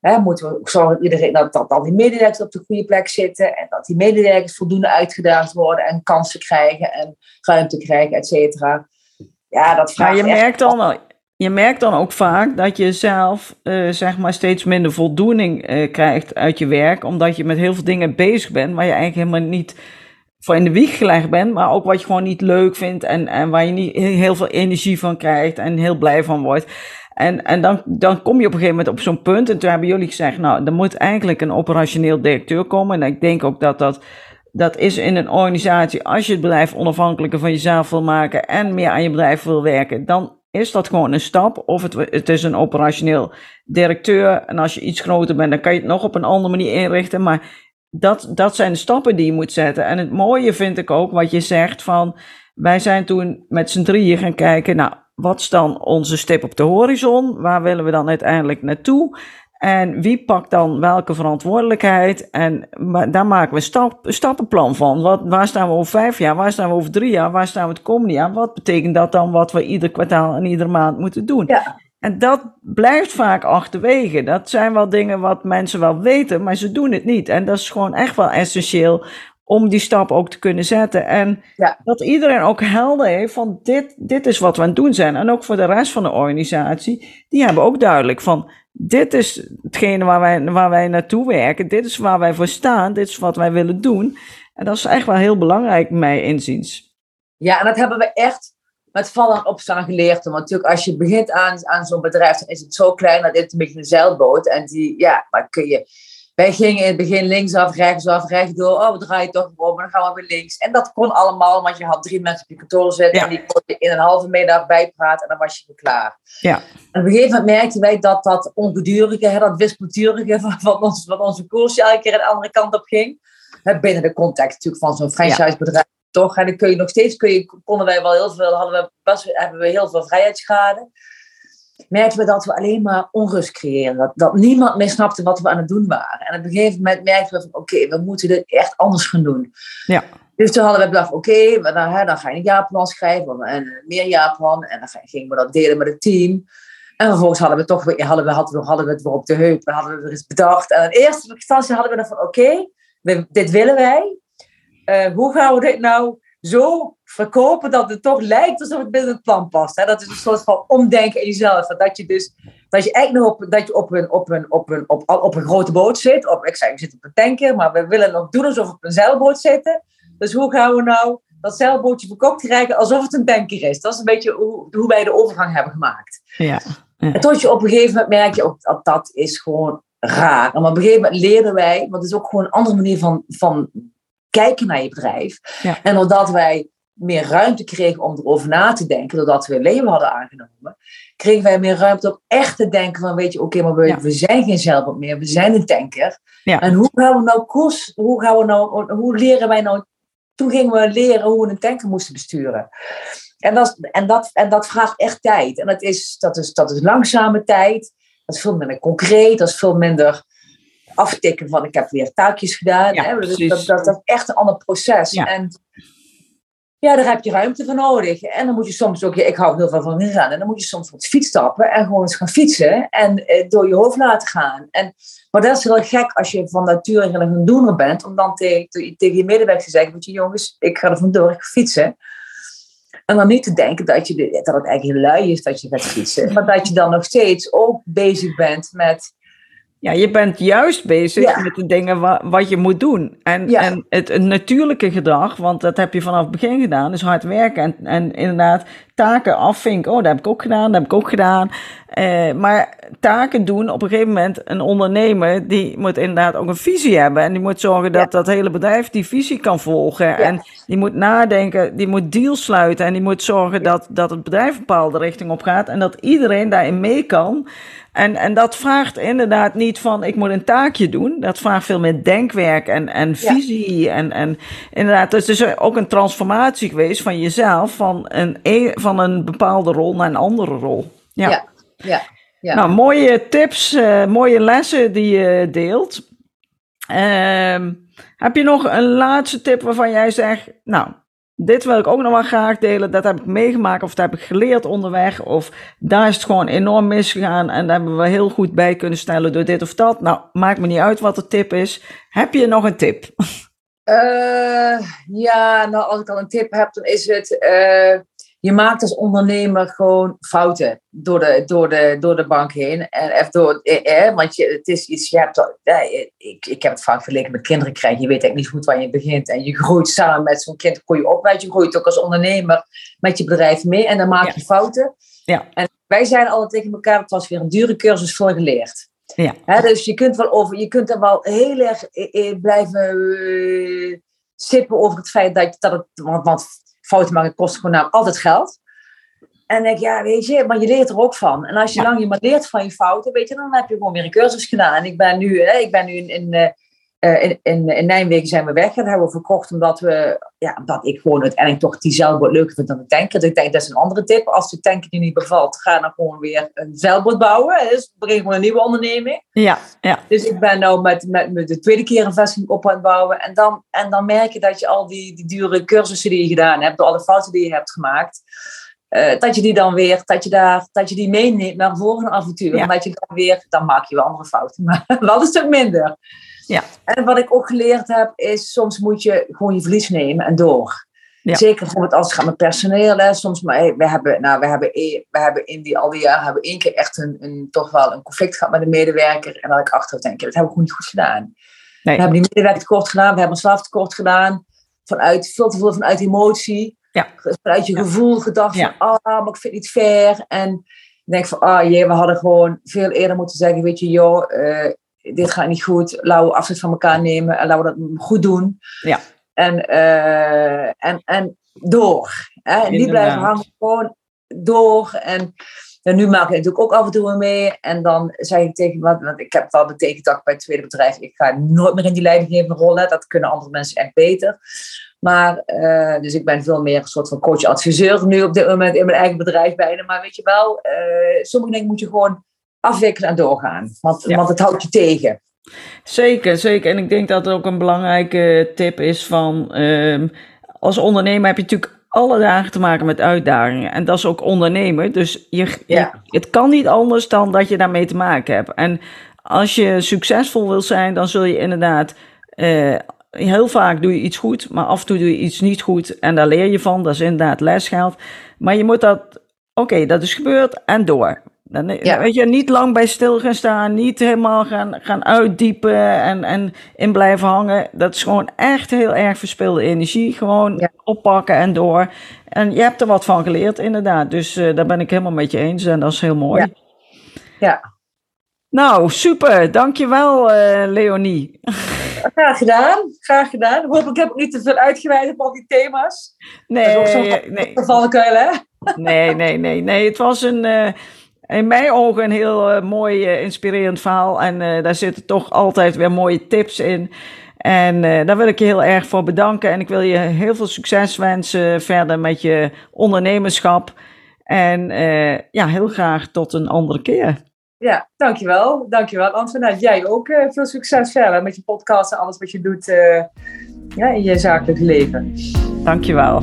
Hè, moeten we zorgen dat, iedereen, dat, dat al die medewerkers op de goede plek zitten en dat die medewerkers voldoende uitgedaagd worden en kansen krijgen en ruimte krijgen, et cetera. Ja, dat Maar vraagt je echt- merkt, dan, je merkt dan ook vaak dat je zelf eh, zeg maar steeds minder voldoening eh, krijgt uit je werk, omdat je met heel veel dingen bezig bent waar je eigenlijk helemaal niet voor in de wieg gelegd bent, maar ook wat je gewoon niet leuk vindt en, en waar je niet heel veel energie van krijgt en heel blij van wordt. En, en dan, dan kom je op een gegeven moment op zo'n punt. En toen hebben jullie gezegd, nou, er moet eigenlijk een operationeel directeur komen. En ik denk ook dat dat, dat is in een organisatie, als je het bedrijf onafhankelijker van jezelf wil maken en meer aan je bedrijf wil werken, dan is dat gewoon een stap. Of het, het is een operationeel directeur. En als je iets groter bent, dan kan je het nog op een andere manier inrichten. Maar dat, dat zijn de stappen die je moet zetten. En het mooie vind ik ook wat je zegt van, wij zijn toen met z'n drieën gaan kijken, nou, wat is dan onze stip op de horizon? Waar willen we dan uiteindelijk naartoe? En wie pakt dan welke verantwoordelijkheid? En daar maken we een stap, een stappenplan van. Wat, waar staan we over vijf jaar? Waar staan we over drie jaar? Waar staan we het komende jaar? Wat betekent dat dan wat we ieder kwartaal en iedere maand moeten doen? Ja. En dat blijft vaak achterwege. Dat zijn wel dingen wat mensen wel weten, maar ze doen het niet. En dat is gewoon echt wel essentieel om die stap ook te kunnen zetten. En Ja. dat iedereen ook helder heeft van dit, dit is wat we aan het doen zijn. En ook voor de rest van de organisatie, die hebben ook duidelijk van dit is hetgene waar wij, waar wij naartoe werken. Dit is waar wij voor staan. Dit is wat wij willen doen. En dat is echt wel heel belangrijk, mij inziens. Ja, en dat hebben we echt met vallen en opstaan geleerd. Want natuurlijk, als je begint aan, aan zo'n bedrijf, dan is het zo klein dat dit een beetje een zeilboot. En die, ja, dan kun je. Wij gingen in het begin linksaf, rechtsaf, rechtdoor. Oh, we draaien toch om, en dan gaan we weer links. En dat kon allemaal, want je had drie mensen op je kantoor zitten. Ja. En die kon je in een halve middag bijpraten en dan was je weer klaar. Ja. En op een gegeven moment merkten wij dat dat ongedurige, hè, dat wispelturige van, van, ons, van onze koers elke keer de andere kant op ging. Hè, binnen de context natuurlijk van zo'n franchisebedrijf. Toch? En dan kun je nog steeds, kun je, konden wij wel heel veel, hadden we best, hebben we heel veel vrijheidsgraden. Merkten we dat we alleen maar onrust creëren. Dat, dat niemand meer snapte wat we aan het doen waren. En op een gegeven moment merkten we van, oké, we moeten dit echt anders gaan doen. Ja. Dus toen hadden we bedacht, oké, dan, dan ga je een jaarplan schrijven, en een meerjaarplan. En dan gingen we dat delen met het team. En vervolgens hadden we toch weer, hadden we, hadden we, hadden we het weer op de heup. En hadden we weer eens bedacht. En in eerste instantie hadden we dan van, oké, we- dit willen wij. Eh, hoe gaan we dit nou zo verkopen dat het toch lijkt alsof het binnen het plan past? Hè? Dat is een soort van omdenken in jezelf. Dat je dus dat je eigenlijk nog op, dat je op, een, op, een, op, een, op, op een grote boot zit. Op, ik zei, we zitten op een tanker, maar we willen nog doen alsof we op een zeilboot zitten. Dus hoe gaan we nou dat zeilbootje verkocht krijgen alsof het een tanker is? Dat is een beetje hoe, hoe wij de overgang hebben gemaakt. Ja. En tot je op een gegeven moment merk je ook dat dat is gewoon raar. Maar op een gegeven moment leerden wij, want het is ook gewoon een andere manier van, van kijken naar je bedrijf. Ja. En doordat wij meer ruimte kregen om erover na te denken, doordat we leven hadden aangenomen, kregen wij meer ruimte om echt te denken van, weet je, oké, maar we, Ja. we zijn geen zelfbad meer, we zijn een tanker. Ja. En hoe gaan we nou koers, hoe gaan we nou, hoe leren wij nou, toen gingen we leren hoe we een tanker moesten besturen. En dat, en dat, en dat vraagt echt tijd. En dat is, dat, is, dat is langzame tijd. Dat is veel minder concreet. Dat is veel minder aftikken van ik heb weer taakjes gedaan. Ja, hè. Dus dat, dat, dat is echt een ander proces. Ja. En ja, daar heb je ruimte voor nodig. En dan moet je soms ook, ik hou heel veel van rennen. En dan moet je soms op de fiets stappen en gewoon eens gaan fietsen. En eh, door je hoofd laten gaan. En, maar dat is heel gek als je van nature een doener bent. Om dan tegen, tegen je medewerkers te zeggen, weet je jongens, ik ga er vandoor, ik ga fietsen. En dan niet te denken dat, je, dat het eigenlijk heel lui is dat je gaat fietsen. Maar dat je dan nog steeds ook bezig bent met... Ja, je bent juist bezig Ja. met de dingen wa- wat je moet doen. En, Ja. en het, het natuurlijke gedrag, want dat heb je vanaf het begin gedaan, is hard werken. En, en inderdaad, taken afvinken. Oh, dat heb ik ook gedaan, dat heb ik ook gedaan. Eh, maar taken doen, op een gegeven moment, een ondernemer, die moet inderdaad ook een visie hebben. En die moet zorgen dat dat hele bedrijf die visie kan volgen. En die moet nadenken, die moet deals sluiten. En die moet zorgen dat, dat het bedrijf een bepaalde richting op gaat. En dat iedereen daarin mee kan. En, en dat vraagt inderdaad niet van ik moet een taakje doen. Dat vraagt veel meer denkwerk en, en visie. En, en inderdaad, dus het is ook een transformatie geweest van jezelf, van een, e- van een bepaalde rol naar een andere rol. Ja. Ja, ja, ja. Nou, mooie tips, eh, mooie lessen die je deelt. Ehm, heb je nog een laatste tip waarvan jij zegt, nou, dit wil ik ook nog wel graag delen, dat heb ik meegemaakt of dat heb ik geleerd onderweg, of daar is het gewoon enorm misgegaan en daar hebben we heel goed bij kunnen stellen door dit of dat. Nou, maakt me niet uit wat de tip is. Heb je nog een tip? Eh, ja, nou als ik al een tip heb, dan is het... eh, je maakt als ondernemer gewoon fouten door de, door de, door de bank heen. En even door, eh, eh, want je, het is iets, je hebt, eh, ik, ik heb het vaak vergeleken met kinderen krijgen. Je weet eigenlijk niet goed waar je begint. En je groeit samen met zo'n kind, groei je op. weet Je groeit ook als ondernemer met je bedrijf mee. En dan maak Ja. je fouten. Ja. En wij zijn altijd tegen elkaar, het was weer een dure cursus voor geleerd. Ja. Hè, dus je kunt, wel over, je kunt er wel heel erg eh, eh, blijven eh, sippen over het feit dat, dat het, want, want fouten maken kost gewoon namelijk altijd geld. En dan denk ik, ja, weet je, maar je leert er ook van. En als je Ja. lang je maar leert van je fouten, weet je, dan heb je gewoon weer een cursus gedaan. En ik ben nu, hè, ik ben nu in, in, eh, in, in, in Nijmegen zijn we weg. Dat hebben we verkocht omdat we, ja, omdat ik gewoon uiteindelijk toch die zeilboot leuker vind dan de tanker. Dus ik denk, dat is een andere tip. Als de tanker je niet bevalt, ga dan gewoon weer een zeilboot bouwen. Dus begin gewoon een nieuwe onderneming. Ja, ja, Dus ik ben nou met, met, met de tweede keer een vestiging op aan het bouwen. En dan, en dan merk je dat je al die, die dure cursussen die je gedaan hebt, door alle fouten die je hebt gemaakt, eh, dat je die dan weer, dat je, daar, dat je die meeneemt naar een volgende avontuur. Ja. En dat je dan weer, dan maak je wel andere fouten, maar wel een stuk minder. Ja. En wat ik ook geleerd heb, is soms moet je gewoon je verlies nemen en door. Ja. Zeker bijvoorbeeld als het gaat met personeel. Hè. Soms, maar we hebben, nou, we hebben, we hebben in die al die jaren hebben we één keer echt een, een, toch wel een conflict gehad met een medewerker. En dat ik achteraf denk, dat hebben we gewoon niet goed gedaan. Nee. We hebben die medewerker tekort gedaan, we hebben onszelf tekort gedaan. Vanuit, veel te veel vanuit emotie. Ja. Vanuit je Ja. gevoel gedacht van, ah, maar ik vind het niet fair. En ik denk van, ah jee, we hadden gewoon veel eerder moeten zeggen, weet je, joh, eh, dit gaat niet goed. Laten we afscheid van elkaar nemen en laten we dat goed doen. Ja. En, eh, en, en door. Hè? En Inderdaad. blijven hangen, gewoon door. En, en nu maak ik natuurlijk ook af en toe mee. En dan zeg ik tegen, want, want ik heb wel betekend dat ik bij het tweede bedrijf, ik ga nooit meer in die leidinggevende rol. Hè. Dat kunnen andere mensen echt beter. Maar, eh, dus ik ben veel meer een soort van coach-adviseur nu op dit moment in mijn eigen bedrijf bijna. Maar weet je wel, eh, sommige dingen moet je gewoon afwikkelen en doorgaan. Want, Ja. want het houdt je tegen. Zeker, zeker. En ik denk dat het ook een belangrijke tip is van... ehm, als ondernemer heb je natuurlijk alle dagen te maken met uitdagingen. En dat is ook ondernemen. Dus je, je- Ja. het kan niet anders dan dat je daarmee te maken hebt. En als je succesvol wil zijn, dan zul je inderdaad... eh, heel vaak doe je iets goed, maar af en toe doe je iets niet goed. En daar leer je van. Dat is inderdaad lesgeld. Maar je moet dat... Oké, dat is gebeurd en door. Dan, Ja. Weet je, niet lang bij stil gaan staan, niet helemaal gaan, gaan uitdiepen en, en in blijven hangen. Dat is gewoon echt heel erg verspilde energie. Gewoon Ja. oppakken en door. En je hebt er wat van geleerd, inderdaad. Dus eh, daar ben ik helemaal met je eens en dat is heel mooi. Ja. Ja. Nou, super. Dankjewel, uh, Leonie. Graag gedaan. Graag gedaan. Hopelijk heb ik niet te veel uitgeweid op al die thema's. Nee, dat is ook nee. valkuil, hè? Nee, nee, nee, nee. Het was een, uh, in mijn ogen een heel uh, mooi, inspirerend verhaal. En daar zitten toch altijd weer mooie tips in. En daar wil ik je heel erg voor bedanken. En ik wil je heel veel succes wensen verder met je ondernemerschap. En ja, heel graag tot een andere keer. Ja, dankjewel. Dankjewel, Antoinette. Jij ook veel succes verder met je podcast en alles wat je doet ja, in je zakelijk leven. Dankjewel.